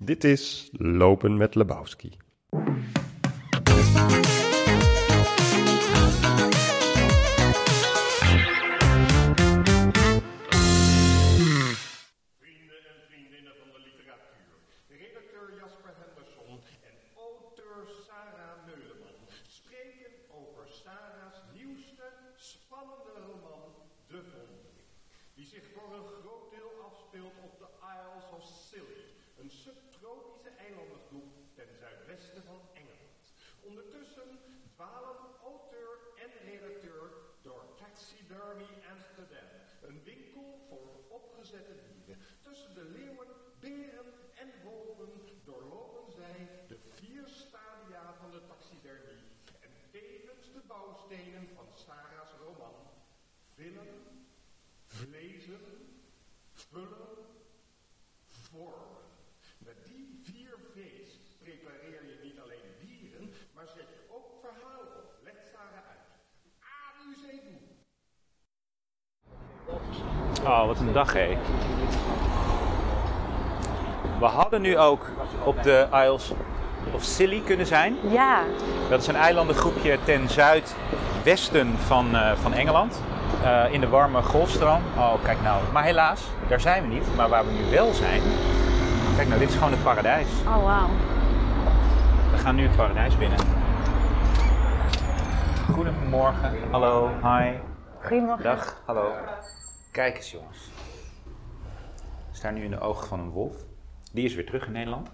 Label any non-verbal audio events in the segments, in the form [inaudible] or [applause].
Dit is Lopen met Lebowski. Met die vier V's prepareer je niet alleen dieren, maar zet je ook verhalen op. Let Sarah uit. A, nu zee doen. Oh, wat een dag hé. We hadden nu ook op de Isles of Scilly kunnen zijn. Ja, Dat is een eilandengroepje ten zuidwesten van, eh, van Engeland. Eh, in de warme golfstroom. Oh, kijk nou. Maar helaas, daar zijn we niet. Maar waar we nu wel zijn. Kijk nou, dit is gewoon het paradijs. oh wauw. We gaan nu het paradijs binnen. Goedemorgen. Hallo. Hi. Goedemorgen. Dag. Hallo. Kijk eens jongens. We staan nu in de ogen van een wolf. Die is weer terug in Nederland.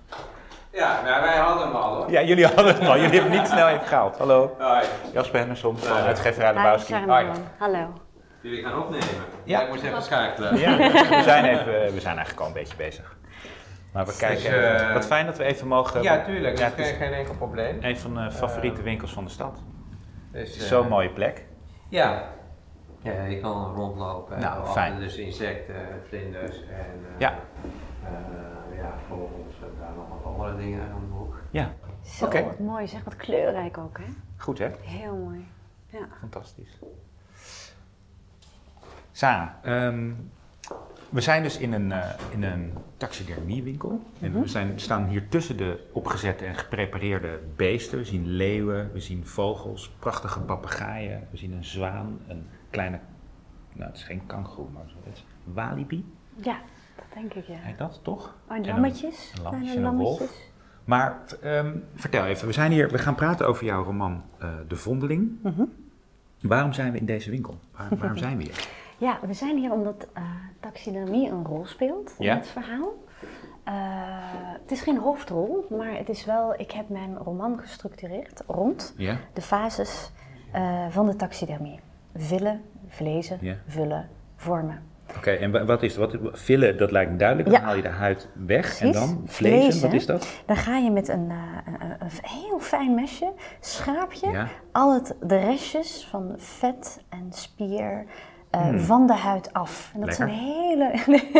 Ja, maar wij hadden hem al hoor. Ja, jullie hadden het al. Jullie hebben niet snel even gehaald. Hallo. Hoi. Jasper Henderson van uitgeverij Hoi. Malone. Hallo. Jullie gaan opnemen. Ja. Ik moest even schakelen. Ja, we zijn, even, we zijn eigenlijk al een beetje bezig. Maar we kijken Dus, even. eh, Wat fijn dat we even mogen. Ja, tuurlijk. Ja, Dat is geen, geen enkel probleem. een van de favoriete winkels van de stad. Dus, eh, zo'n mooie plek. Ja. Ja, je kan rondlopen. Nou, en fijn. Dus insecten, vlinders en uh, Ja. ja, vogels en daar nog wat andere dingen aan de hoek. Ja, Zo, Oké. wat mooi. Zeg, wat kleurrijk ook, hè? goed hè? Heel mooi. Ja. Fantastisch. Sarah, ehm, we zijn dus in een, eh, in een taxidermiewinkel. En we zijn, staan hier tussen de opgezette en geprepareerde beesten. We zien leeuwen, we zien vogels, prachtige papegaaien. We zien een zwaan, een kleine, nou het is geen kangoeroe, maar zo, het is walibi, ja, dat denk ik, ja. heet dat toch? Oh, En en een- lammetjes. Een lammetjes en een wolf. lammetjes. Maar ehm, vertel even, we zijn hier, we gaan praten over jouw roman eh, De Vondeling. Mhm. Waarom zijn we in deze winkel? Waar- waarom zijn we hier? [laughs] Ja, we zijn hier omdat eh, taxidermie een rol speelt in Ja. het verhaal. Eh, het is geen hoofdrol, maar het is wel, ik heb mijn roman gestructureerd rond Ja? de fases eh, van de taxidermie. Villen, vlezen, Ja. vullen, vormen. Oké, en wa- wat is wat, villen, dat lijkt me duidelijk. Dan Ja. haal je de huid weg en dan vlezen, Vlezen. wat is dat? Dan ga je met een, een, een- heel fijn mesje, schaap je Ja. al het, de restjes van vet en spier eh, Hmm. van de huid af. En dat is een hele...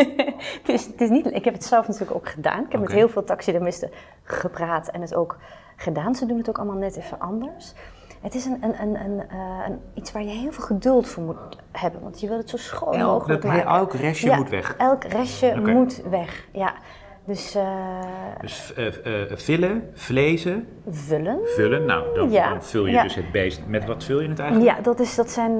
[laughs] het, is, het is niet... Ik heb het zelf natuurlijk ook gedaan. Ik heb met heel veel taxidermisten gepraat en het ook gedaan. Ze doen het ook allemaal net even anders. Het is een, een, een, een, eh, een, iets waar je heel veel geduld voor moet hebben. Want je wil het zo schoon Elk- mogelijk dat- maken. elk restje Ja, moet weg. Elk restje moet weg, ja. Dus eh, Dus eh, eh, villen, vlezen, vullen. vullen. Nou, dan, Ja, dan vul je ja. dus het beest. Met wat vul je het eigenlijk? Ja, dat is, dat zijn,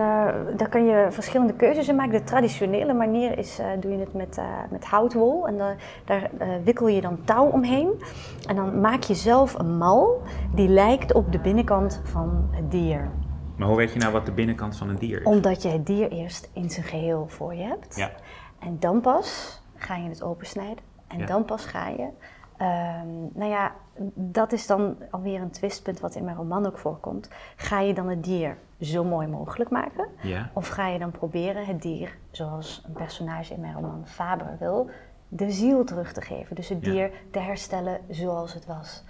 daar kan je verschillende keuzes in maken. De traditionele manier is, doe je het met, met houtwol. En da- daar wikkel je dan touw omheen. En dan maak je zelf een mal die lijkt op de binnenkant van het dier. Maar hoe weet je nou wat de binnenkant van een dier is? Omdat je het dier eerst in zijn geheel voor je hebt. Ja. En dan pas ga je het opensnijden. En Ja. dan pas ga je. ehm, nou ja, dat is dan alweer een twistpunt wat in mijn roman ook voorkomt. Ga je dan het dier zo mooi mogelijk maken? Ja. Of ga je dan proberen het dier, zoals een personage in mijn roman Faber wil, de ziel terug te geven? Dus het Ja. dier te herstellen zoals het was.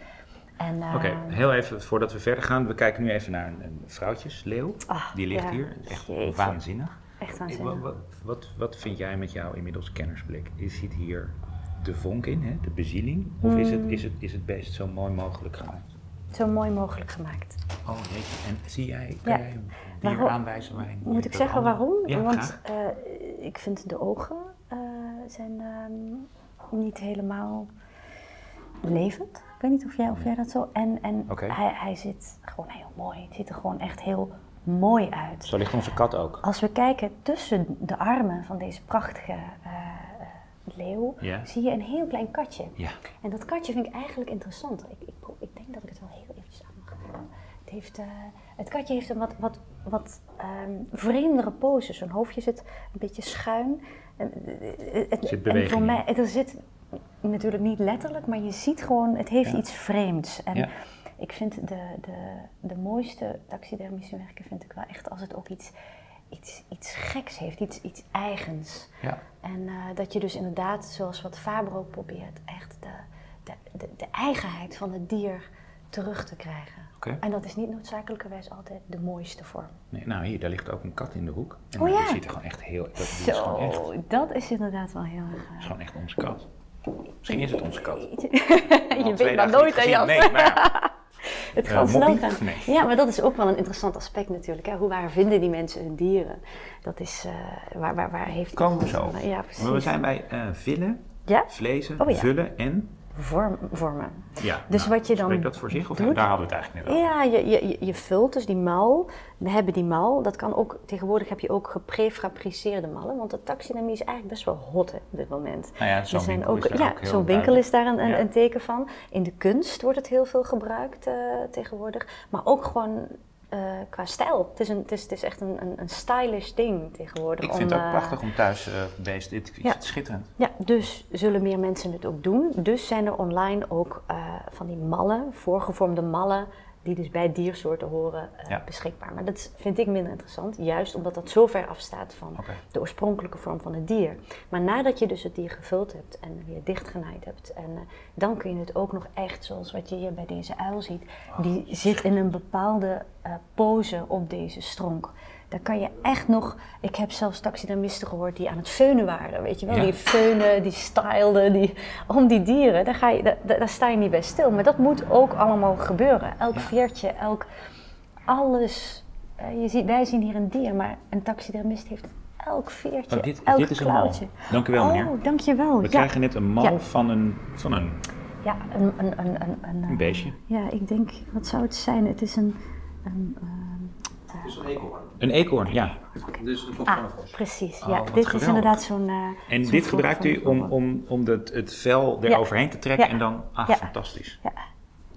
En, Oké, ehm, heel even voordat we verder gaan. We kijken nu even naar een, een vrouwtjesleeuw. Ah, Die ligt ja. hier. Echt Jeetje. waanzinnig. Echt waanzinnig. Wat, wat, wat vind jij met jouw inmiddels kennersblik? Is zit hier de vonk in, hè? de bezieling? Of is, het, is, het, is het beest zo mooi mogelijk gemaakt? Zo mooi mogelijk gemaakt. Oh jeetje, en zie jij, Ja. jij Waarom- aanwijzen waarin Moet ik zeggen waarom? Ja, Want eh, ik vind de ogen eh, zijn ehm, niet helemaal levend. Ik weet niet of jij, of jij dat zo... En, en hij, hij zit gewoon heel mooi. Het ziet er gewoon echt heel mooi uit. Zo ligt onze kat ook. Als we kijken tussen de armen van deze prachtige eh, leeuw, zie je een heel klein katje. Ja. En dat katje vind ik eigenlijk interessant. Ik, ik, ik denk dat ik het wel heel eventjes aan mag gaan. Het, heeft, eh, het katje heeft een wat, wat, wat ehm, vreemdere pose. Zijn hoofdje zit een beetje schuin. En, eh, het, Zit en voor mij, het, er zit natuurlijk niet letterlijk, maar je ziet gewoon, het heeft Ja. iets vreemds. En Ja. ik vind de, de, de mooiste taxidermische werken vind ik wel echt als het ook iets, iets, iets geks heeft, iets, iets eigens. Ja. En eh, dat je dus inderdaad, zoals wat Faber ook probeert, echt de, de, de, de eigenheid van het dier terug te krijgen. Oké. En dat is niet noodzakelijkerwijs altijd de mooiste vorm. Nee, nou, hier, daar ligt ook een kat in de hoek. En Oh nou, ja. Die ziet er gewoon echt heel... Dat, die is gewoon echt, Zo, dat is inderdaad wel heel erg. is gewoon echt onze kat. Misschien is het onze kat. [laughs] je weet maar nooit, hè. Jan? Nee, maar. [laughs] Het Eh, kan snel moppie? gaan. Nee. Ja, maar dat is ook wel een interessant aspect natuurlijk. Hè? Hoe waar vinden die mensen hun dieren? Dat is, eh, waar, waar, waar heeft Komen zo. Ja, precies. Maar we zijn bij eh villen, Ja, vlezen, Oh ja. vullen en... vorm, vormen. Ja, Dus nou, wat je dan Spreekt dat voor zich? Of doet- daar hadden we het eigenlijk net over. Ja, je, je, je- vult dus die mal. We hebben die mal. Dat kan ook, tegenwoordig heb je ook geprefabriceerde mallen. Want de taxidermie is eigenlijk best wel hot hè, op dit moment. Nou ja, zo'n winkel is daar ja, ook heel zo'n winkel is daar een, een, Ja. een teken van. In de kunst wordt het heel veel gebruikt eh, tegenwoordig. Maar ook gewoon eh, qua stijl. Het is, een, het is, het is echt een, een, een stylish ding tegenwoordig. Ik om, vind het ook eh, prachtig om thuis eh beest. Dit is het schitterend. Ja, dus zullen meer mensen het ook doen. Dus zijn er online ook van die mallen, voorgevormde mallen, die dus bij diersoorten horen, eh, Ja. beschikbaar. Maar dat vind ik minder interessant, juist omdat dat zo ver afstaat van de oorspronkelijke vorm van het dier. Maar nadat je dus het dier gevuld hebt en weer dichtgenaaid hebt, en, eh, dan kun je het ook nog echt, zoals wat je hier bij deze uil ziet, die zit in een bepaalde eh, pose op deze stronk. Daar kan je echt nog. Ik heb zelfs taxidermisten gehoord die aan het feunen waren. Weet je wel? Ja. Die feunen, die stylden, die, om die dieren. Daar, ga je, daar, daar sta je niet bij stil. Maar dat moet ook allemaal gebeuren. Elk Ja. veertje, elk. Alles. Eh, je ziet, wij zien hier een dier, maar een taxidermist heeft elk veertje. Oh, dit, elk dit is een. Dank u wel, meneer. Oh, dankjewel. We ja. krijgen net een mal Ja. van, een, van een, Ja, een, een, een, een, een, een beestje. Ja, ik denk, wat zou het zijn? Het is een. een ehm, Het is een eekhoorn. Een eekhoorn, ja. Dus ah, van een vos. precies. Oh, ja, dit is geweldig. inderdaad zo'n. eh, En dit gebruikt u om, om, om het, het vel Ja. eroverheen te trekken Ja. en dan... Ah, Ja. fantastisch. Ja.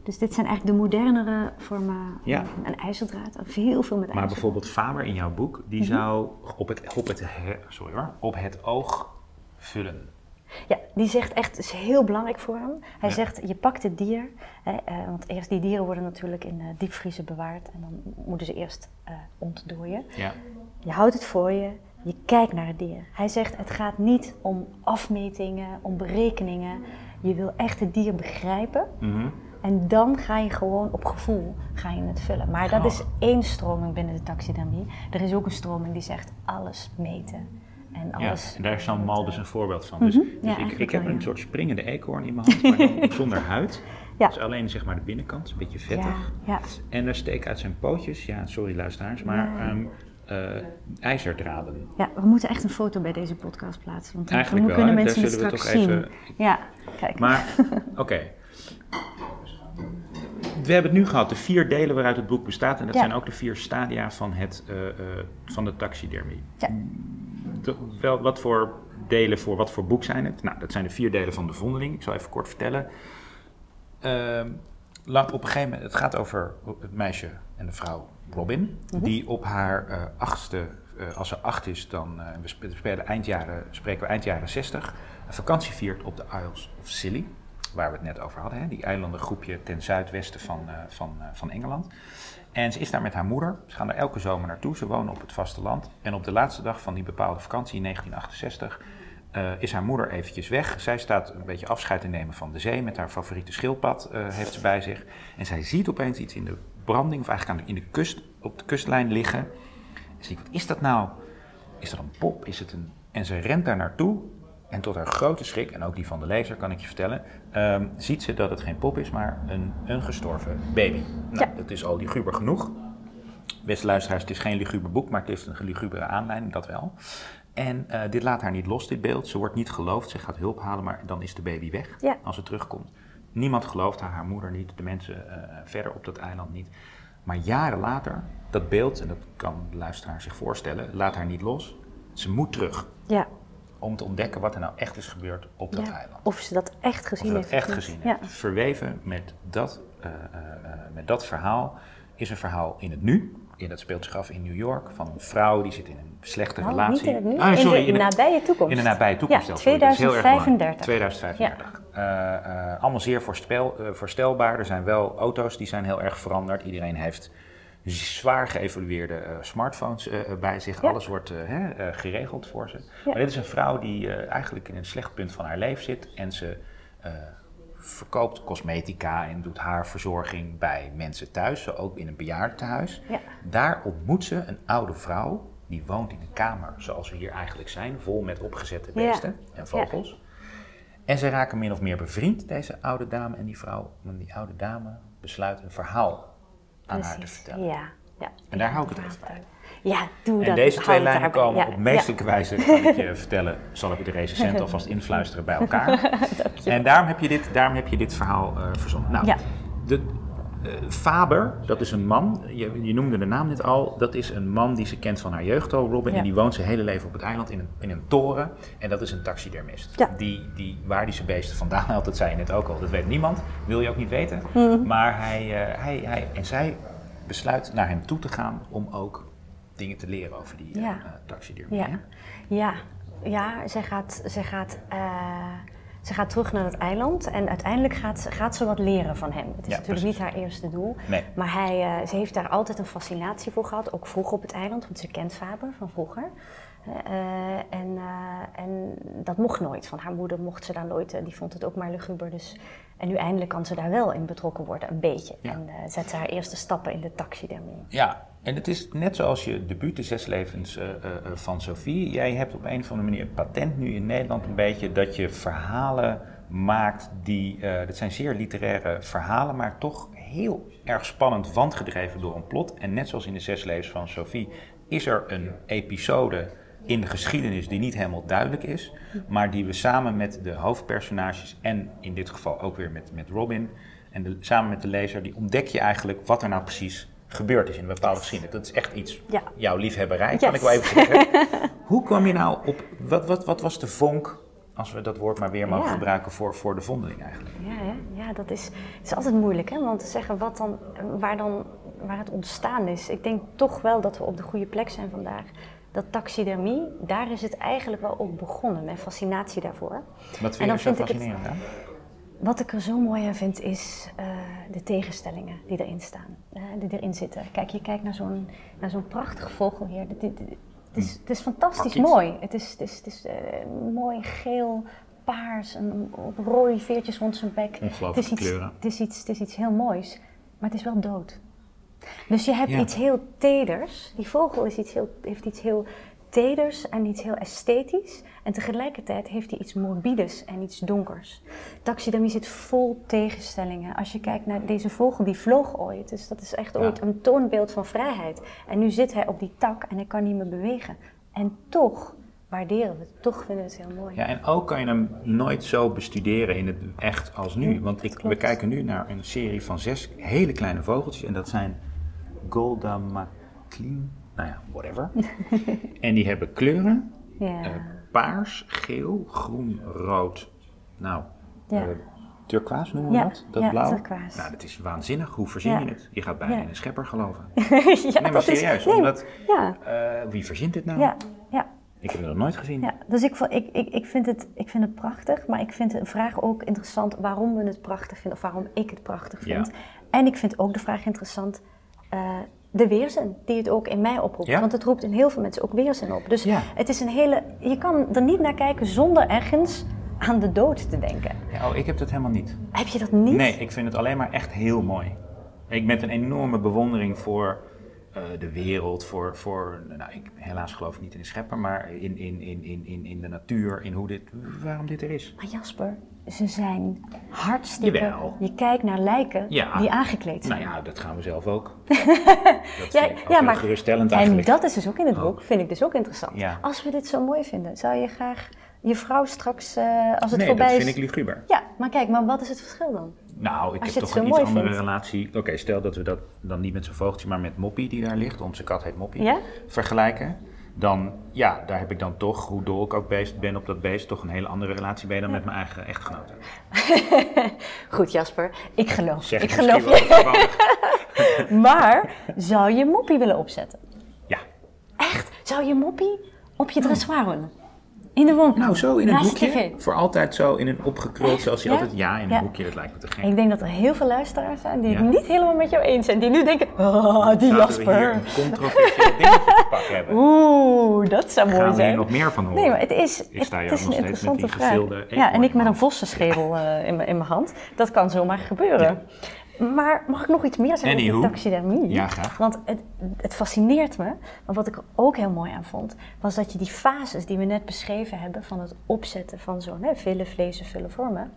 Dus dit zijn eigenlijk de modernere vormen. Ja. Een ijzerdraad, heel veel met Maar bijvoorbeeld Faber in jouw boek, die Mhm. zou op het, op, het, he- sorry hoor, op het oog vullen. Ja, die zegt echt, het is heel belangrijk voor hem. Hij Ja. zegt, je pakt het dier, hè, eh, want eerst die dieren worden natuurlijk in eh, diepvriezen bewaard en dan moeten ze eerst eh ontdooien. Ja. Je houdt het voor je, je kijkt naar het dier. Hij zegt, het gaat niet om afmetingen, om berekeningen. Je wil echt het dier begrijpen Mhm. en dan ga je gewoon op gevoel ga je het vullen. Maar dat is één stroming binnen de taxidermie. Er is ook een stroming die zegt alles meten. En Ja, alles, en daar is zo'n mal dus een voorbeeld van. Dus, Mhm. dus Ja, ik, ik heb wel, een ja. soort springende eekhoorn in mijn hand, maar dan [laughs] zonder huid. Ja. Dus alleen zeg maar de binnenkant, een beetje ja, vettig. ja, En daar steek uit zijn pootjes, ja, sorry luisteraars, maar Ja. ehm, eh, ijzerdraden. ja, we moeten echt een foto bij deze podcast plaatsen. Want dan Eigenlijk wel, kunnen mensen het straks toch zien. even- Ja, kijk. Maar, [laughs] oké. We hebben het nu gehad, de vier delen waaruit het boek bestaat. En dat Ja. zijn ook de vier stadia van, het, eh, eh, van de taxidermie. Ja. De- wel, wat voor delen voor wat voor boek zijn het? Nou, dat zijn de vier delen van de vondeling. Ik zal even kort vertellen. Ehm, lang, op een gegeven moment, het gaat over het meisje en de vrouw Robin. Mhm. Die op haar eh, achtste, als ze acht is, dan, we spelen eindjaren, spreken we eind jaren 60, een vakantie viert op de Isles of Scilly. Waar we het net over hadden, hè? die eilandengroepje ten zuidwesten van, eh, van, eh, van Engeland. En ze is daar met haar moeder. Ze gaan er elke zomer naartoe. Ze wonen op het vasteland. En op de laatste dag van die bepaalde vakantie in 1968 eh, is haar moeder eventjes weg. Zij staat een beetje afscheid te nemen van de zee met haar favoriete schildpad heeft ze bij zich. En zij ziet opeens iets in de branding, of eigenlijk aan de- in de kust, op de kustlijn liggen. En ze denkt, wat is dat nou? Is dat een pop? Is het een... En ze rent daar naartoe. En tot haar grote schrik, en ook die van de lezer kan ik je vertellen, ehm, ziet ze dat het geen pop is, maar een, een gestorven baby. Nou, Ja. dat is al liguber genoeg. Beste luisteraars, het is geen liguber boek, maar het heeft een ligubere aanleiding, dat wel. En eh, dit laat haar niet los, dit beeld. Ze wordt niet geloofd, ze gaat hulp halen, maar dan is de baby weg Ja. als ze terugkomt. Niemand gelooft haar, haar moeder niet, de mensen eh, verder op dat eiland niet. Maar jaren later, dat beeld, en dat kan de luisteraar zich voorstellen, laat haar niet los. Ze moet terug Ja. Om te ontdekken wat er nou echt is gebeurd op dat ja. eiland. Of ze dat echt Of gezien ze dat heeft. echt gezien Ja. Verweven met dat, eh, eh, eh, met dat verhaal is een verhaal in het nu. En dat speelt zich af in New York van een vrouw die zit in een slechte Nou, relatie. niet in het nu, Ah, in sorry, de nabije toekomst. In de nabije toekomst. Ja, zelfs, sorry. Dat is heel erg belangrijk. 2035. 2035. Eh, eh, allemaal zeer voorspel, voorstelbaar. Er zijn wel auto's die zijn heel erg veranderd. Iedereen heeft zwaar geëvolueerde eh, smartphones eh, eh, bij zich. Ja. Alles wordt hè, geregeld voor ze. Ja. Maar dit is een vrouw die eigenlijk in een slecht punt van haar leven zit. En ze verkoopt cosmetica en doet haar verzorging bij mensen thuis. Zo ook in een bejaardentehuis. Ja. Daar ontmoet ze een oude vrouw. Die woont in een kamer zoals we hier eigenlijk zijn. Vol met opgezette beesten en vogels. En ze raken min of meer bevriend, deze oude dame en die vrouw. En die oude dame besluit een verhaal aan haar te vertellen. Ja. ja. En daar hou ik het even bij. Ja, doe En dat. deze Hou twee lijnen komen Ja, op ja. meestelijke wijze, kan ik je [laughs] vertellen, zal ik de recensent alvast [laughs] influisteren bij elkaar. en daarom heb je dit, daarom heb je dit verhaal eh verzonnen. Nou, Ja. de, Faber, dat is een man, je, je noemde de naam net al, dat is een man die ze kent van haar jeugd al, Robin, Ja. en die woont zijn hele leven op het eiland in een, in een toren. En dat is een taxidermist. Ja. Die, die, waar die zijn beesten vandaan haalt, dat zei je net ook al, dat weet niemand, wil je ook niet weten. Mhm. Maar hij, eh, hij, hij en zij besluit naar hem toe te gaan om ook dingen te leren over die eh, Ja. eh, taxidermie. Ja, ja, ja zij, gaat, zij, gaat, eh, zij gaat terug naar het eiland en uiteindelijk gaat, ze- gaat ze wat leren van hem. Het is Ja, natuurlijk precies. niet haar eerste doel, Nee. maar hij, eh, ze heeft daar altijd een fascinatie voor gehad, ook vroeg op het eiland, want ze kent Faber van vroeger. Eh, en, eh, en dat mocht nooit. Van haar moeder mocht ze daar nooit. eh, die vond het ook maar luguber. Dus, en nu eindelijk kan ze daar wel in betrokken worden, een beetje. Ja. En zet ze haar eerste stappen in de taxidermie. Ja, en het is net zoals je debuut, de zes levens eh, eh, eh, van Sophie. Jij hebt op een of andere manier patent nu in Nederland een beetje dat je verhalen maakt die, dat zijn zeer literaire verhalen, maar toch heel erg spannend, wandgedreven door een plot. En net zoals in de zes levens van Sophie is er een episode in de geschiedenis die niet helemaal duidelijk is, maar die we samen met de hoofdpersonages en in dit geval ook weer met, met Robin en samen met de lezer, die ontdek je eigenlijk wat er nou precies gebeurd is in een bepaalde geschiedenis. Dat is echt iets, Ja. jouw liefhebberij, kan ik wel even zeggen. [laughs] Hoe kwam je nou op, wat, wat, wat was de vonk, als we dat woord maar weer mogen Ja. gebruiken, voor, voor de vondeling eigenlijk? Ja, ja dat is, het is altijd moeilijk, hè? want te zeggen wat dan, waar, dan, waar het ontstaan is. Ik denk toch wel dat we op de goede plek zijn vandaag. Dat taxidermie, daar is het eigenlijk wel op begonnen, mijn fascinatie daarvoor. Wat En vind dan er zo vind ik het- fascinerend aan? Wat ik er zo mooi aan vind, is eh, de tegenstellingen die erin staan, die erin zitten. Kijk, je kijkt naar zo'n, naar zo'n prachtige vogel hier. Het, is, het is fantastisch mooi. Het is, het is, het is eh, mooi geel, paars en op rode veertjes rond zijn bek. Ongelooflijke het is iets, kleuren. Het is, iets, het is iets heel moois, maar het is wel dood. Dus je hebt Ja. iets heel teders. Die vogel is iets heel, heeft iets heel teders en iets heel esthetisch. En tegelijkertijd heeft hij iets morbides en iets donkers. Taxidermie zit vol tegenstellingen. Als je kijkt naar deze vogel, die vloog ooit. Dus dat is echt Ja. ooit een toonbeeld van vrijheid. En nu zit hij op die tak en hij kan niet meer bewegen. En toch waarderen we het. Toch vinden we het heel mooi. Ja, en ook kan je hem nooit zo bestuderen in het echt als nu. Want ik, we kijken nu naar een serie van zes hele kleine vogeltjes. En dat zijn Golda nou ja, whatever. [laughs] en die hebben kleuren. Ja. eh, paars, geel, groen, rood. Nou, Ja. eh, turquoise noemen we Ja, dat? Dat ja, blauw? turquoise. Nou, dat is waanzinnig. Hoe verzin je het? Je gaat bijna in een schepper geloven. [laughs] ja, nee, maar dat is- serieus. nee, omdat, ja, eh, wie verzint dit nou? ja, ja. Ik heb het nog nooit gezien. Ja, dus ik, ik, ik, ik, vind het, ik vind het prachtig, maar ik vind de vraag ook interessant waarom we het prachtig vinden of waarom ik het prachtig vind. En ik vind ook de vraag interessant, de weerzin die het ook in mij oproept. Ja. Want het roept in heel veel mensen ook weerzin op. Dus Ja. het is een hele, je kan er niet naar kijken zonder ergens aan de dood te denken. Ja, oh, ik heb dat helemaal niet. Heb je dat niet? Nee, ik vind het alleen maar echt heel mooi. Ik met een enorme bewondering voor eh, de wereld, voor, voor nou, ik helaas geloof ik niet in de schepper, maar in, in, in, in, in, in de natuur, in hoe dit, waarom dit er is. Maar Jasper, ze zijn hartstikke... Jawel. Je kijkt naar lijken Ja. die aangekleed zijn. Nou ja, dat gaan we zelf ook. [laughs] dat Ja, ja, maar geruststellend en eigenlijk. dat is dus ook in het Oh. boek, vind ik dus ook interessant. Ja. Als we dit zo mooi vinden, zou je graag je vrouw straks eh, als het nee, voorbij dat is? vind ik luguber. Ja, maar kijk, maar wat is het verschil dan? Nou, ik Als heb toch een iets andere vindt. relatie. Oké, stel dat we dat dan niet met zo'n vogeltje, maar met Moppie die daar ligt, onze kat heet Moppie, Ja? vergelijken. Dan, ja, daar heb ik dan toch, hoe dol ik ook beest ben op dat beest, toch een hele andere relatie bij dan met mijn eigen echtgenote. [laughs] Goed, Jasper, ik geloof. Zeg ik geloof je. [laughs] Maar zou je moppie willen opzetten? Ja. Echt? Zou je moppie op je dressoir willen? In de woonkamer? Nou, zo in een hoekje. Voor altijd zo in een opgekruld, zoals Ja? altijd. Ja, in een Ja. hoekje, dat lijkt me te gek. Ik denk dat er heel veel luisteraars zijn die Ja. het niet helemaal met jou eens zijn. Die nu denken, oh, die Zouden we hier Jasper. een controversieel dingetje te pakken hebben? Oeh, dat zou mooi Gaan zijn. nog meer van horen? Nee, maar het is, Ik sta het is nog een interessante vraag. Ja, en ik met een vossenschedel eh, in, mijn- in mijn hand. Dat kan zomaar gebeuren. Maar mag ik nog iets meer zeggen Anywho. over taxidermie? Ja, graag. Want het, het fascineert me. Maar wat ik er ook heel mooi aan vond, was dat je die fases die we net beschreven hebben van het opzetten van zo'n hè, vele vlezen, vele vormen,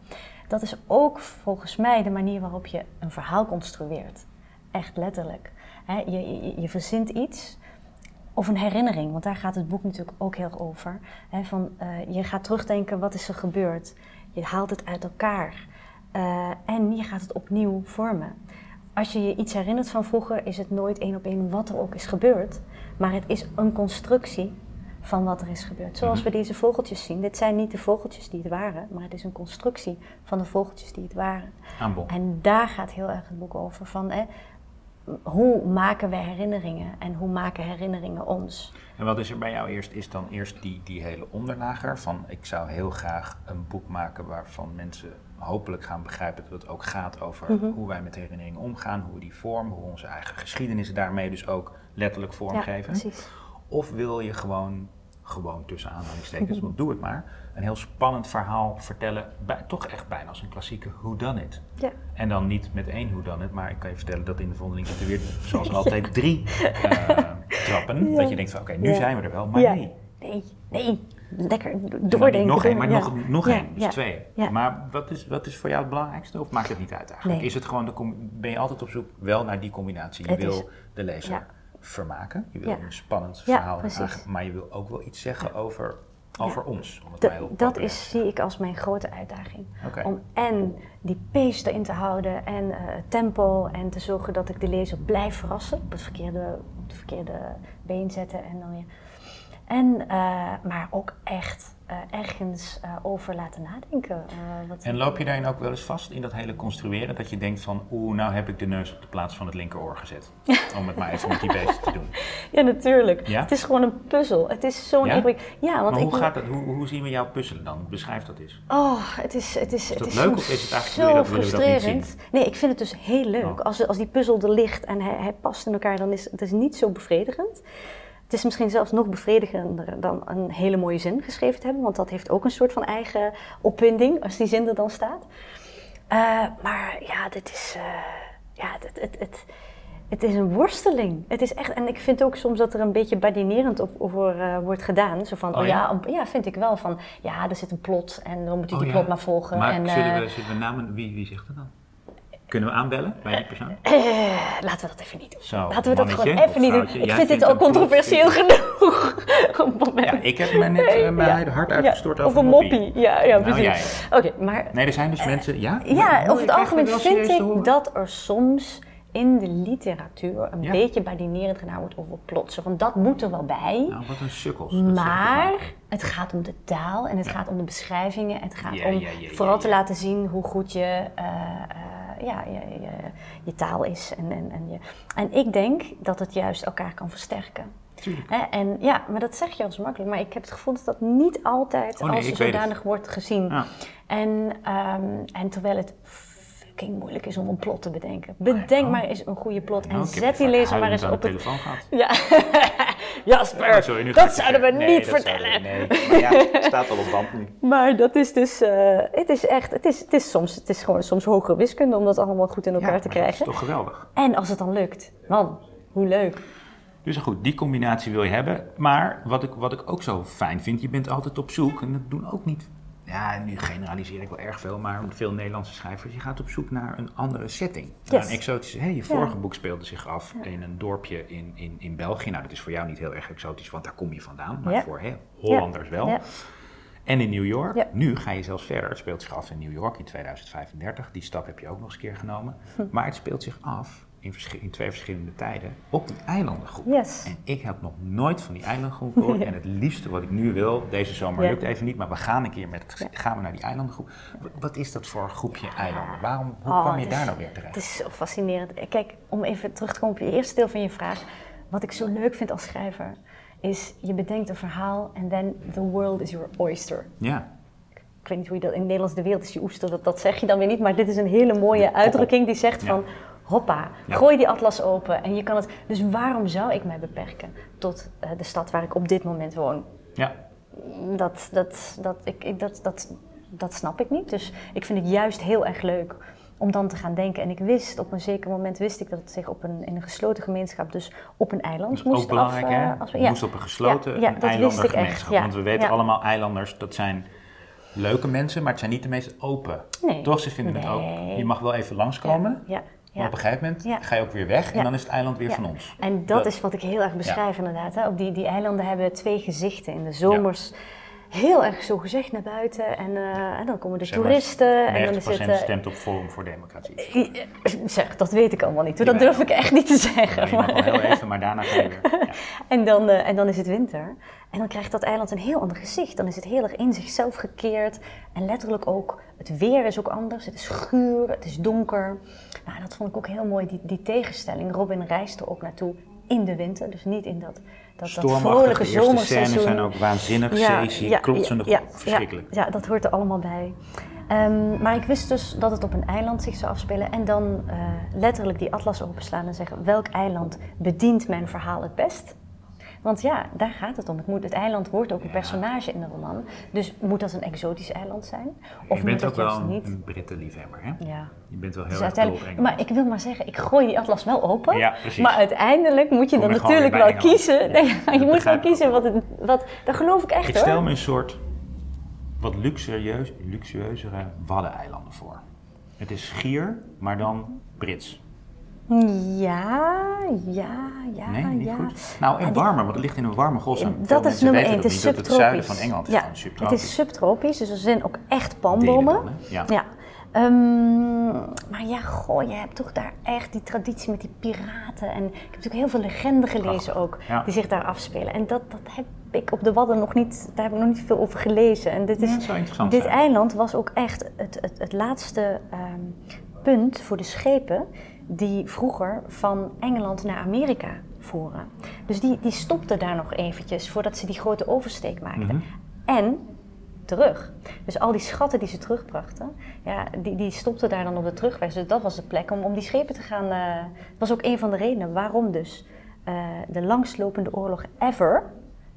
dat is ook volgens mij de manier waarop je een verhaal construeert. Echt letterlijk. Je, je verzint iets of een herinnering, want daar gaat het boek natuurlijk ook heel over. Hè, van, eh, je gaat terugdenken, wat is er gebeurd? Je haalt het uit elkaar. Eh, en je gaat het opnieuw vormen. Als je je iets herinnert van vroeger, is het nooit één op één wat er ook is gebeurd. Maar het is een constructie van wat er is gebeurd. Zoals we deze vogeltjes zien. Dit zijn niet de vogeltjes die het waren, maar het is een constructie van de vogeltjes die het waren. Aanbod. En daar gaat heel erg het boek over. Van, hè, hoe maken we herinneringen en hoe maken herinneringen ons? En wat is er bij jou eerst? Is dan eerst die, die hele onderlager van ik zou heel graag een boek maken waarvan mensen hopelijk gaan begrijpen dat het ook gaat over Mhm. hoe wij met herinneringen omgaan, hoe we die vormen, hoe onze eigen geschiedenis daarmee dus ook letterlijk Ja, vormgeven. precies. Of wil je gewoon, gewoon tussen aanhalingstekens, want doe het maar, een heel spannend verhaal vertellen, bij, toch echt bijna als een klassieke whodunit. Ja. En dan niet met één whodunit, maar ik kan je vertellen dat in de vondeling zitten weer, zoals [laughs] altijd, drie eh, trappen. Ja. Dat je denkt van, oké, nu zijn we er wel, maar nee. Nee, nee. Lekker dan doordenken. Nog één, maar nog, nog één, dus twee. Maar wat is, wat is voor jou het belangrijkste? Of maakt het niet uit eigenlijk? Nee. Is het gewoon de, ben je altijd op zoek wel naar die combinatie? Je Het wil is- de lezer. Vermaken, je wil Ja. een spannend verhaal, maar je wil ook wel iets zeggen over, over ons. Om het Dat- is, zie ik als mijn grote uitdaging. Om en die pace erin te houden en het tempo en te zorgen dat ik de lezer blijf verrassen. Op het verkeerde, op het verkeerde been zetten en dan weer. En, eh, maar ook echt eh, ergens eh, over laten nadenken. eh, wat, En loop je daarin ook wel eens vast in dat hele construeren? Dat je denkt van, oeh, nou heb ik de neus op de plaats van het linkeroor gezet. [laughs] Om het maar even met die beesten te doen. Ja, natuurlijk. Ja? Het is gewoon een puzzel. Het is zo'n Ja? ingewikkeld- Ja, want Maar ik hoe, gaat dat, hoe, hoe zien we jou puzzelen dan? Beschrijf dat eens. Oh, het is, het is, het dat is leuk of is het eigenlijk- zo dat- dat frustrerend. Nee, ik vind het dus heel leuk. Oh. Als, als die puzzel er ligt en hij, hij past in elkaar, dan is het is niet zo bevredigend. Het is misschien zelfs nog bevredigender dan een hele mooie zin geschreven te hebben, want dat heeft ook een soort van eigen opwinding als die zin er dan staat. Eh, maar ja, dit is, eh, ja, het, het, het, het is een worsteling. Het is echt, en ik vind ook soms dat er een beetje badinerend op, over eh, wordt gedaan. Zo van, Oh oh, ja? ja? vind ik wel. Van, ja, er zit een plot en dan moet u Oh, die ja. plot maar volgen. Maar en, zullen, we, zullen we namen, wie, wie zegt dat dan? Kunnen we aanbellen bij die persoon? eh, laten we dat even niet doen. Zo, laten we dat gewoon even niet doen. Ik jij vind dit al controversieel [laughs] genoeg. Ja, ik heb me net eh, mijn hart uitgestort Ja, over Of een moppie. Ja, ja Nou, precies. Maar Nee, er zijn dus mensen, ja? ja, over het algemeen vind ik dat er soms in de literatuur een Ja. beetje badinerend gedaan wordt over plotsen. Want dat moet er wel bij. Nou, wat een sukkels. ik Maar het gaat om de taal en het gaat om de beschrijvingen. Het gaat Ja, om vooral te laten zien hoe goed je, eh, eh, ja, je, je, je taal is. En, en, en, je. en ik denk dat het juist elkaar kan versterken. Tuurlijk. Hè, En ja, maar dat zeg je als makkelijk. Maar ik heb het gevoel dat dat niet altijd Oh, nee, als zodanig wordt gezien. Ja. En, ehm, en terwijl het fucking moeilijk is om een plot te bedenken. Bedenk Oh. maar eens een goede plot en zet die lezer maar eens aan op de het... telefoon gehad. Ja, [laughs] Jasper, Oh, sorry, dat zouden we. Nee, niet dat vertellen. we- nee, [laughs] maar ja, het staat al op band nu. Maar dat is dus, eh, het is echt, het is, het is soms, het is gewoon soms hogere wiskunde om dat allemaal goed in elkaar Ja, te maar dat krijgen. is toch geweldig. En als het dan lukt, man, hoe leuk. Dus goed, die combinatie wil je hebben. Maar wat ik, wat ik ook zo fijn vind, je bent altijd op zoek. En dat doen ook niet. Ja, nu generaliseer ik wel erg veel, maar veel Nederlandse schrijvers. Je gaat op zoek naar een andere setting. Yes. een exotische. Hey, je vorige boek speelde zich af in een dorpje in, in, in België. Nou, dat is voor jou niet heel erg exotisch, want daar kom je vandaan. Maar Ja. voor Hollanders wel. En in New York. Nu ga je zelfs verder. Het speelt zich af in New York in 2035. Die stap heb je ook nog eens een keer genomen. Hm. Maar het speelt zich af in, in twee verschillende tijden op die eilandengroep. Yes. En ik heb nog nooit van die eilandengroep gehoord. [laughs] En het liefste wat ik nu wil, deze zomer Ja. lukt even niet, maar we gaan een keer met gaan we naar die eilandengroep. Wat is dat voor groepje eilanden? Waarom, hoe Oh, kwam je daar nou weer terecht? Het is zo fascinerend. Kijk, om even terug te komen op je eerste deel van je vraag. Wat ik zo leuk vind als schrijver, is je bedenkt een verhaal en then the world is your oyster. Ja, Ik weet niet hoe je dat in het Nederlands de wereld is je oester, dat, dat zeg je dan weer niet. Maar dit is een hele mooie uitdrukking die zegt Ja. Hoppa, Ja. gooi die atlas open en je kan het. Dus waarom zou ik mij beperken tot eh, de stad waar ik op dit moment woon? ja. Dat, dat, dat, ik, ik- dat, dat, dat snap ik niet. Dus ik vind het juist heel erg leuk om dan te gaan denken. En ik wist, op een zeker moment wist ik dat het zich op een, in een gesloten gemeenschap, dus op een eiland is moest ook belangrijk, af, hè? eh, af- Het moest op een gesloten Ja, ja, dat wist ik eilandengemeenschap. echt, ja. Want we weten Ja. allemaal, eilanders, dat zijn leuke mensen, maar het zijn niet de meest open. Nee. Toch? Ze vinden het ook, je mag wel even langskomen, Ja, maar op een gegeven moment ga je ook weer weg en dan is het eiland weer van ons. En dat, Dat- is wat ik heel erg beschrijf inderdaad. Hè. Op die, die eilanden hebben twee gezichten. In de zomers heel erg zo gezegd naar buiten. En, eh, en dan komen de Zeg maar, toeristen. En dan 90% is het... eh, stemt op Forum voor Democratie. eh, Zeg, dat weet ik allemaal niet. hoor. Dat durf ik echt niet te zeggen. Mag wel heel even, maar daarna ga je weer. [laughs] Ja. En dan, en dan is het winter. En dan krijgt dat eiland een heel ander gezicht. Dan is het heel erg in zichzelf gekeerd. En letterlijk ook, het weer is ook anders. Het is guur, het is donker. Nou, dat vond ik ook heel mooi, die, die tegenstelling. Robin reist er ook naartoe in de winter. Dus niet in dat, dat, dat vrolijke de zomerseizoen. scènes zijn ook waanzinnig, zeeziek, klotsende ja, golven, verschrikkelijk. Ja, ja, dat hoort er allemaal bij. Ehm, maar ik wist dus dat het op een eiland zich zou afspelen. En dan eh, letterlijk die atlas openslaan en zeggen... welk eiland bedient mijn verhaal het best? Want ja, daar gaat het om. Het, moet, het eiland wordt ook een personage in de roman. Dus moet dat een exotisch eiland zijn? Of je bent ook wel een, niet? een Britten-liefhebber, hè? Ja. Je bent wel heel Dus erg maar ik wil maar zeggen, ik gooi die atlas wel open. Ja, precies. Maar uiteindelijk moet je Kom dan natuurlijk wel Engeland. kiezen. Nee, je moet wel kiezen wat, het, wat... Dat geloof ik echt Ik hoor. stel me een soort wat luxueus, luxueuzere waddeneilanden voor. Het is schier, maar dan Brits. Ja, ja, ja, Nee, niet ja. goed. Nou, en warmer, want het ligt in een warme. Veel Dat is nummer één. Het is niet, subtropisch. het zuiden van Engeland is ja, gewoon het subtropisch. is subtropisch, dus er zijn ook echt palmbomen. Ja. Ja. Ehm, maar ja, goh, je hebt toch daar echt die traditie met die piraten. En ik heb natuurlijk heel veel legenden gelezen ook, ja. die zich daar afspelen. En dat, dat heb ik op de Wadden nog niet, daar heb ik nog niet veel over gelezen. En dit, is, Ja, dit zijn. eiland was ook echt het, het, het laatste ehm, punt voor de schepen die vroeger van Engeland naar Amerika voeren. Dus die, die stopten daar nog eventjes voordat ze die grote oversteek maakten. Mhm. En terug. Dus al die schatten die ze terugbrachten, ja, die, die stopten daar dan op de terugweg. Dus dat was de plek om, om die schepen te gaan. dat was ook een van de redenen waarom dus eh, de langslopende oorlog ever,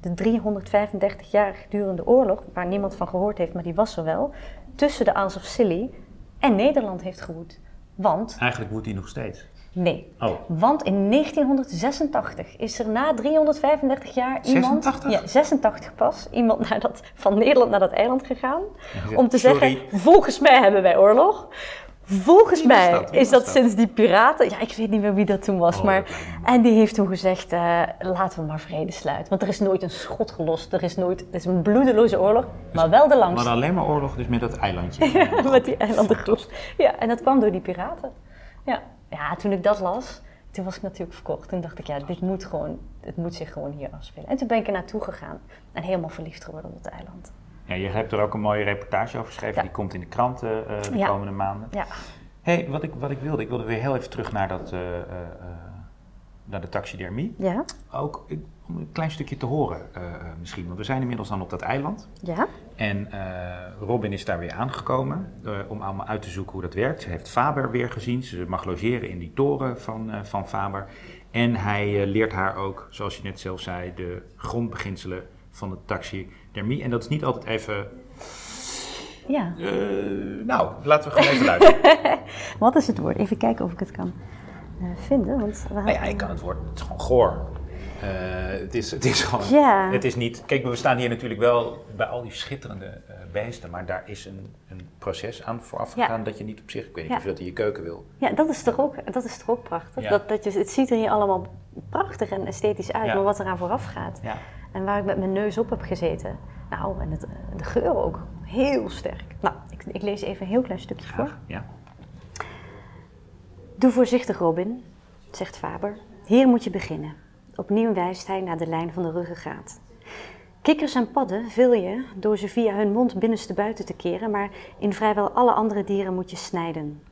de 335 jaar durende oorlog, waar niemand van gehoord heeft, maar die was er wel, tussen de Isles of Scilly en Nederland heeft gewoed. Want, Eigenlijk moet die nog steeds. nee, Oh, want in 1986 is er na 335 jaar iemand, 86? ja, 86 pas, iemand naar dat, van Nederland naar dat eiland gegaan. Om te sorry. zeggen, volgens mij hebben wij oorlog. Volgens Wie mij dat? Is dat, dat? sinds die piraten. Ja, ik weet niet meer wie dat toen was. Oh, maar, en die heeft toen gezegd: eh, laten we maar vrede sluiten. Want er is nooit een schot gelost. Er is nooit. Het is een bloedeloze oorlog, maar wel de maar langste. alleen maar oorlog dus met dat eilandje. [laughs] Met die eilandengroep. Ja, en dat kwam door die piraten. Ja. ja, toen ik dat las, toen was ik natuurlijk verkocht. Toen dacht ik, ja, dit moet gewoon, het moet zich gewoon hier afspelen. En toen ben ik er naartoe gegaan en helemaal verliefd geworden op het eiland. Ja, je hebt er ook een mooie reportage over geschreven. Ja. Die komt in de kranten eh, de Ja. komende maanden. Ja, hey, wat ik, wat ik wilde, ik wilde weer heel even terug naar, dat, eh, eh, naar de taxidermie. ja, Ook ik- om een klein stukje te horen misschien. Want we zijn inmiddels dan op dat eiland. ja. En Robin is daar weer aangekomen om allemaal uit te zoeken hoe dat werkt. Ze heeft Faber weer gezien. Ze mag logeren in die toren van, van Faber. En hij leert haar ook, zoals je net zelf zei, de grondbeginselen van de En dat is niet altijd even... ja. eh, nou, laten we gewoon even luisteren. [laughs] Wat is het woord? Even kijken of ik het kan eh, vinden. Want we nou ja, ik kan het woord. Het is gewoon goor. Eh, het, is, het is gewoon... Ja. Het is niet... Kijk, we staan hier natuurlijk wel bij al die schitterende beesten. Maar daar is een, een proces aan vooraf Ja. dat je niet op zich... Ik weet niet Ja. of je dat in je keuken wil. Ja, dat is toch ook, dat is toch ook prachtig? Dat, dat je, het ziet er hier allemaal prachtig en esthetisch uit, maar wat eraan vooraf gaat. Ja. En waar ik met mijn neus op heb gezeten, Nou, en het, eh, de geur ook. Heel sterk. Nou, ik, ik lees even een heel klein stukje voor. Ja. Doe voorzichtig, Robin, zegt Faber. Hier moet je beginnen. Opnieuw wijst hij naar de lijn van de ruggengraat. Kikkers en padden vul je door ze via hun mond binnenste buiten te keren, maar in vrijwel alle andere dieren moet je snijden.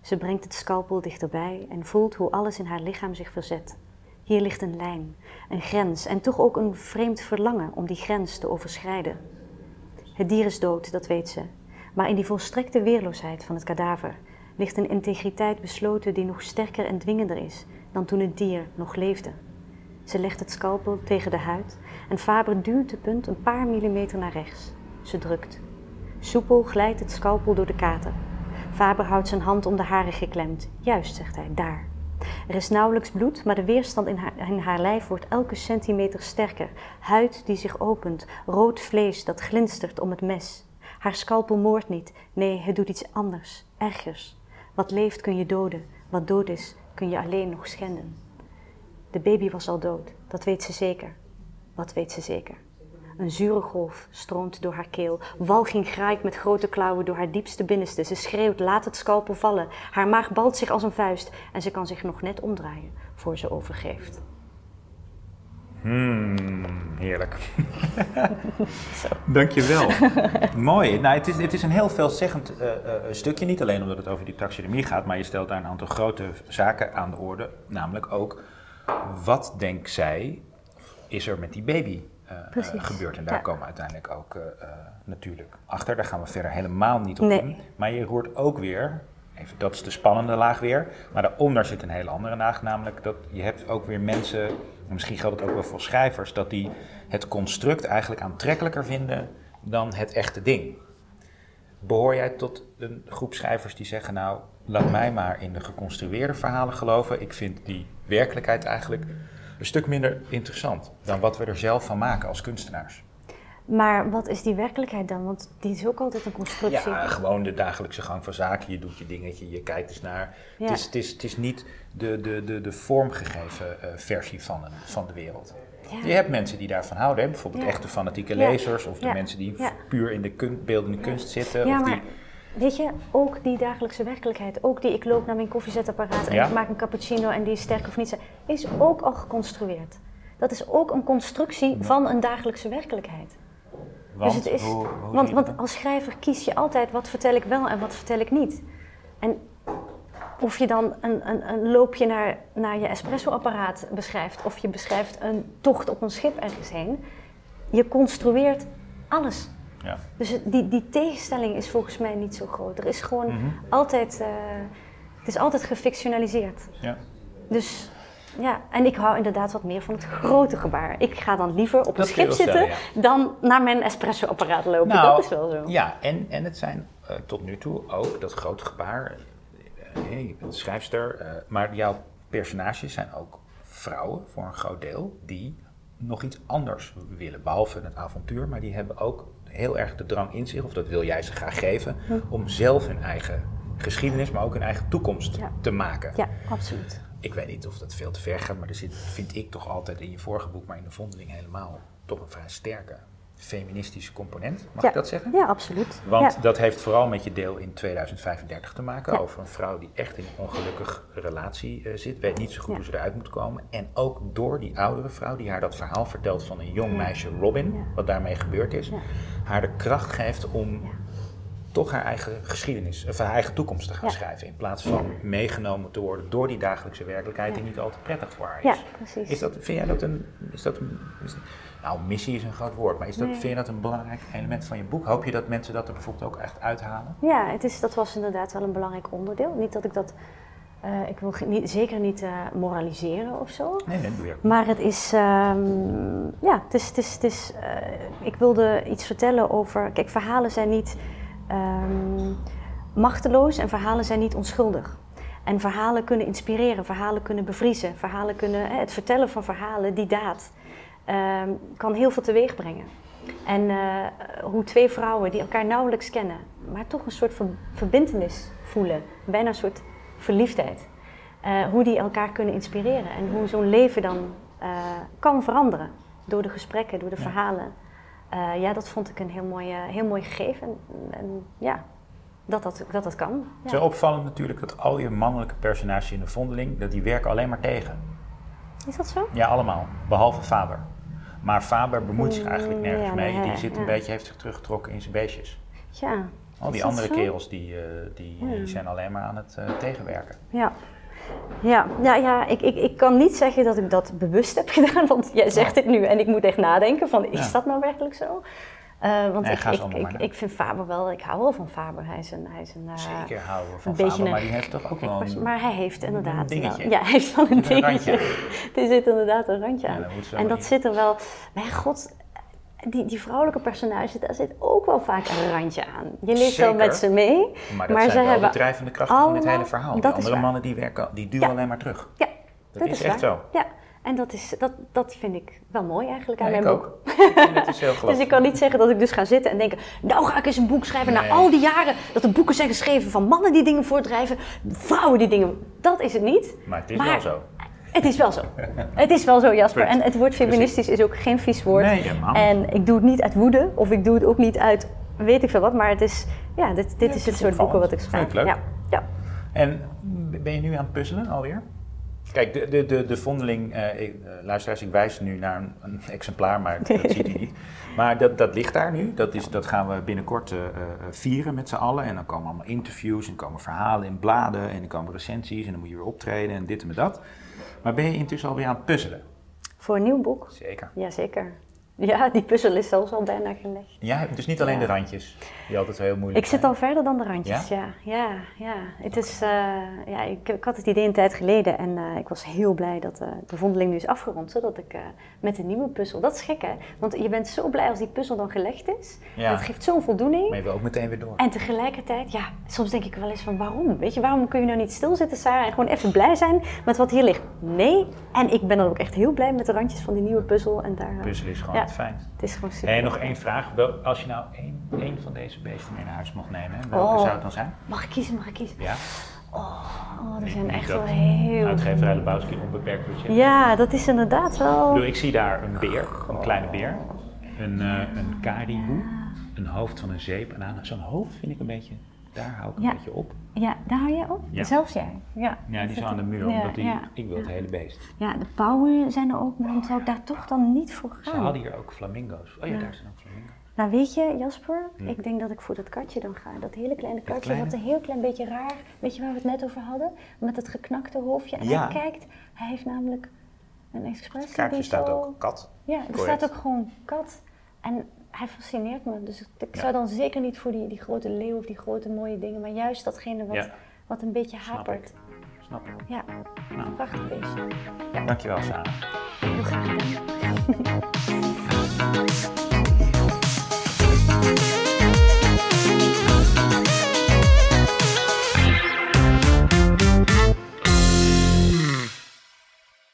Ze brengt het scalpel dichterbij en voelt hoe alles in haar lichaam zich verzet. Hier ligt een lijn, een grens en toch ook een vreemd verlangen om die grens te overschrijden. Het dier is dood, dat weet ze, maar in die volstrekte weerloosheid van het kadaver ligt een integriteit besloten die nog sterker en dwingender is dan toen het dier nog leefde. Ze legt het scalpel tegen de huid en Faber duwt de punt een paar millimeter naar rechts. Ze drukt. Soepel glijdt het scalpel door de kater. Faber houdt zijn hand om de haren geklemd. Juist, zegt hij, daar. Er is nauwelijks bloed, maar de weerstand in haar, in haar lijf wordt elke centimeter sterker. Huid die zich opent, rood vlees dat glinstert om het mes. Haar scalpel moordt niet, nee, het doet iets anders, ergers. Wat leeft kun je doden, wat dood is kun je alleen nog schenden. De baby was al dood, dat weet ze zeker. Wat weet ze zeker? Een zure golf stroomt door haar keel. Walging graait met grote klauwen door haar diepste binnenste. Ze schreeuwt, laat het scalpel vallen. Haar maag balt zich als een vuist en ze kan zich nog net omdraaien voor ze overgeeft. Hmm, heerlijk. [laughs] Dankjewel. [laughs] Mooi. Nou, het, is, het is een heel veelzeggend eh, eh, stukje. Niet alleen omdat het over die taxidermie gaat, maar je stelt daar een aantal grote zaken aan de orde. Namelijk ook, wat denkt zij, is er met die baby eh, eh, gebeurd? En daar ja. komen we uiteindelijk ook eh, natuurlijk achter. Daar gaan we verder helemaal niet op Nee. in. Maar je hoort ook weer, even, dat is de spannende laag weer. Maar daaronder zit een hele andere laag, namelijk dat je hebt ook weer mensen, en misschien geldt het ook wel voor schrijvers, dat die het construct eigenlijk aantrekkelijker vinden dan het echte ding. Behoor jij tot een groep schrijvers die zeggen, nou, laat mij maar in de geconstrueerde verhalen geloven. Ik vind die werkelijkheid eigenlijk een stuk minder interessant dan wat we er zelf van maken als kunstenaars. Maar wat is die werkelijkheid dan? Want die is ook altijd een constructie. Ja, gewoon de dagelijkse gang van zaken. Je doet je dingetje, je kijkt eens naar. Ja. Het, is, het, is, het is niet de, de, de, de vormgegeven eh, versie van, een, van de wereld. Ja. Je hebt mensen die daarvan houden, hè? bijvoorbeeld Ja. echte fanatieke lezers, of de mensen die puur in de kun, beeldende kunst zitten. Ja, of die, weet je, ook die dagelijkse werkelijkheid, ook die ik loop naar mijn koffiezetapparaat en Ja. ik maak een cappuccino en die is sterk of niet, is ook al geconstrueerd. Dat is ook een constructie van een dagelijkse werkelijkheid. want, dus het is, hoe- hoe want, want als schrijver kies je altijd wat vertel ik wel en wat vertel ik niet. En of je dan een, een, een loopje naar, naar je espressoapparaat beschrijft of je beschrijft een tocht op een schip ergens heen, je construeert alles. Ja. Dus die, die tegenstelling is volgens mij niet zo groot. Er is gewoon Mhm. altijd, eh, het is altijd gefictionaliseerd. Ja. Dus ja, en ik hou inderdaad wat meer van het grote gebaar. Ik ga dan liever op een Dat schip zitten stellen, dan naar mijn espresso-apparaat lopen. Nou, dat is wel zo. Ja, en, en het zijn eh, tot nu toe ook dat grote gebaar. eh, je bent schrijfster, eh, maar jouw personages zijn ook vrouwen voor een groot deel die nog iets anders willen, behalve het avontuur, maar die hebben ook heel erg de drang in zich, of dat wil jij ze graag geven, Hm. om zelf hun eigen geschiedenis, maar ook hun eigen toekomst Ja. te maken. Ja, absoluut. Ik weet niet of dat veel te ver gaat, maar er zit, vind ik toch altijd in je vorige boek, maar in de vondeling helemaal, toch een vrij sterke feministische component. Mag ja. ik dat zeggen? Ja, absoluut. Want ja. dat heeft vooral met je deel in 2035 te maken. Ja. Over een vrouw die echt in een ongelukkige relatie eh, zit. Weet niet zo goed hoe ze eruit moet komen. En ook door die oudere vrouw die haar dat verhaal vertelt van een jong meisje, Robin. Wat daarmee gebeurd is. Haar de kracht geeft om toch haar eigen geschiedenis, of haar eigen toekomst te gaan Ja. schrijven. In plaats van meegenomen te worden door die dagelijkse werkelijkheid die niet al te prettig voor haar is. Ja, precies. Is dat, vind jij dat een, is dat nou missie is een groot woord, maar is dat, Nee. vind je dat een belangrijk element van je boek? Hoop je dat mensen dat er bijvoorbeeld ook echt uithalen? Ja, het is, dat was inderdaad wel een belangrijk onderdeel. Niet dat ik dat, eh, ik wil niet, zeker niet eh, moraliseren of zo. Nee, nee, doe je ook. Maar het is, ehm, ja, het is, het is, het is eh, ik wilde iets vertellen over, kijk, verhalen zijn niet ehm, machteloos en verhalen zijn niet onschuldig. En verhalen kunnen inspireren, verhalen kunnen bevriezen, verhalen kunnen, het vertellen van verhalen, die daad, ehm, kan heel veel teweeg brengen. En eh, hoe twee vrouwen die elkaar nauwelijks kennen, maar toch een soort van verbintenis voelen, bijna een soort verliefdheid. Eh, hoe die elkaar kunnen inspireren en hoe zo'n leven dan eh, kan veranderen door de gesprekken, door de verhalen ja, dat vond ik een heel mooi, heel mooi gegeven. En, en ja, dat dat, dat, dat kan. Het is wel opvallend natuurlijk dat al je mannelijke personages in de vondeling, dat die werken alleen maar tegen. Is dat zo? Ja, allemaal. Behalve Faber. Maar Faber bemoeit zich eigenlijk Mm, nergens ja, mee. Die zit een beetje, heeft zich teruggetrokken in zijn beestjes. Ja. Al die andere kerels die, eh, die, die Ja. zijn alleen maar aan het eh, tegenwerken. Ja. Ja, ja, ja ik, ik, ik kan niet zeggen dat ik dat bewust heb [laughs] gedaan, want jij zegt dit nu en ik moet echt nadenken van, is dat nou werkelijk zo? Eh, want Nee, ik, ik, allemaal ik, vind Faber wel, ik hou wel van Faber. Hij is een, hij is een, eh, Zeker houden we van een Faber, een maar die heeft toch ook wel een... Maar hij heeft inderdaad dingetje. wel, ja, hij heeft wel een een dingetje. [laughs] er zit inderdaad een randje aan. en dat in. zit er wel, ja, god, die, die vrouwelijke personages, daar zit ook wel vaak een randje aan. Je leeft wel met ze mee, Maar dat maar zijn ze wel hebben de drijvende krachten van dit allemaal- hele verhaal. Andere mannen die werken, die duwen Ja. alleen maar terug. Ja, Dat is echt waar. zo. Ja, en dat, is, dat, dat vind ik wel mooi eigenlijk aan Ja, mijn ik boek. ook. Ik vind het is heel [laughs] Dus gelooflijk. ik kan niet zeggen dat ik dus ga zitten en denken, nou ga ik eens een boek schrijven na al die jaren dat er boeken zijn geschreven van mannen die dingen voordrijven, vrouwen die dingen. Dat is het niet. Maar het is Maar wel zo. Het is wel zo. Het is wel zo, Jasper. En het woord feministisch is ook geen vies woord. Nee, helemaal. En ik doe het niet uit woede, of ik doe het ook niet uit weet ik veel wat, maar het is, ja, dit, dit is het soort boeken wat ik schrijf. Leuk. Ja, ja. En ben je nu aan het puzzelen alweer? Kijk, de, de, de, de vondeling, eh, ik, eh, luisteraars, ik wijs nu naar een, een exemplaar, maar [laughs] dat ziet u niet. Maar dat, dat ligt daar nu, dat, is, dat gaan we binnenkort eh, vieren met z'n allen. En dan komen allemaal interviews en komen verhalen in bladen en dan komen recensies en dan moet je weer optreden en dit en dat. Maar ben je intussen alweer aan het puzzelen? Voor een nieuw boek? Zeker. Jazeker. Ja, die puzzel is zelfs al bijna gelegd. Ja, dus niet alleen Ja. de randjes, die altijd zo heel moeilijk Ik zit al verder dan de randjes, ja. Ja, ja, Het is, eh, ja ik, ik had het idee een tijd geleden en eh, ik was heel blij dat eh, de vondeling nu is afgerond, zodat ik met een nieuwe puzzel, dat is gek hè, want je bent zo blij als die puzzel dan gelegd is. Ja. Dat geeft zo'n voldoening. Maar je wil ook meteen weer door. En tegelijkertijd, ja, soms denk ik wel eens van waarom? Weet je, waarom kun je nou niet stilzitten, Sarah, en gewoon even blij zijn met wat hier ligt? Nee, en ik ben dan ook echt heel blij met de randjes van die nieuwe puzzel. En daar, Puzzelen is gewoon Ja. het is gewoon super. En nog één vraag. Wel, Als je nou één, één van deze beesten mee naar huis mocht nemen, hè, welke Oh. zou het dan zijn? Mag ik kiezen, mag ik kiezen? Ja? Oh, er Niet- zijn echt wel heel... Uitgeverij Lebowski onbeperkt budget. Ja, dat is inderdaad Ik, wel... bedoel, ik zie daar een beer, een kleine beer, een, eh een kariboe, een hoofd van een zeep. En aan zo'n hoofd vind ik een beetje, daar hou ik een Ja. beetje op. Ja, daar hou jij op? Ja. Zelfs jij? Ja, Ja, die is aan de muur, omdat die, ik wil het hele beest. Ja, de pauwen zijn er ook, maar dan zou ik daar toch dan niet voor Ze gaan. hadden hier ook flamingo's. Oh ja, daar zijn ook flamingo's. Nou weet je, Jasper, ik denk dat ik voor dat katje dan ga. Dat hele kleine katje, wat een heel klein beetje raar, weet je waar we het net over hadden? Met het geknakte hoofdje. En hij kijkt, hij heeft namelijk een expressie Het kaartje staat ook kat. Ja, er staat ook gewoon kat. En hij fascineert me. Dus ik Ja. zou dan zeker niet voor die, die grote leeuw of die grote mooie dingen, maar juist datgene wat, Ja. wat een beetje Snap hapert. ik. Snap ik. Ja, Nou. prachtig beestje. Dankjewel, Sarah. Heel graag gedaan. [laughs]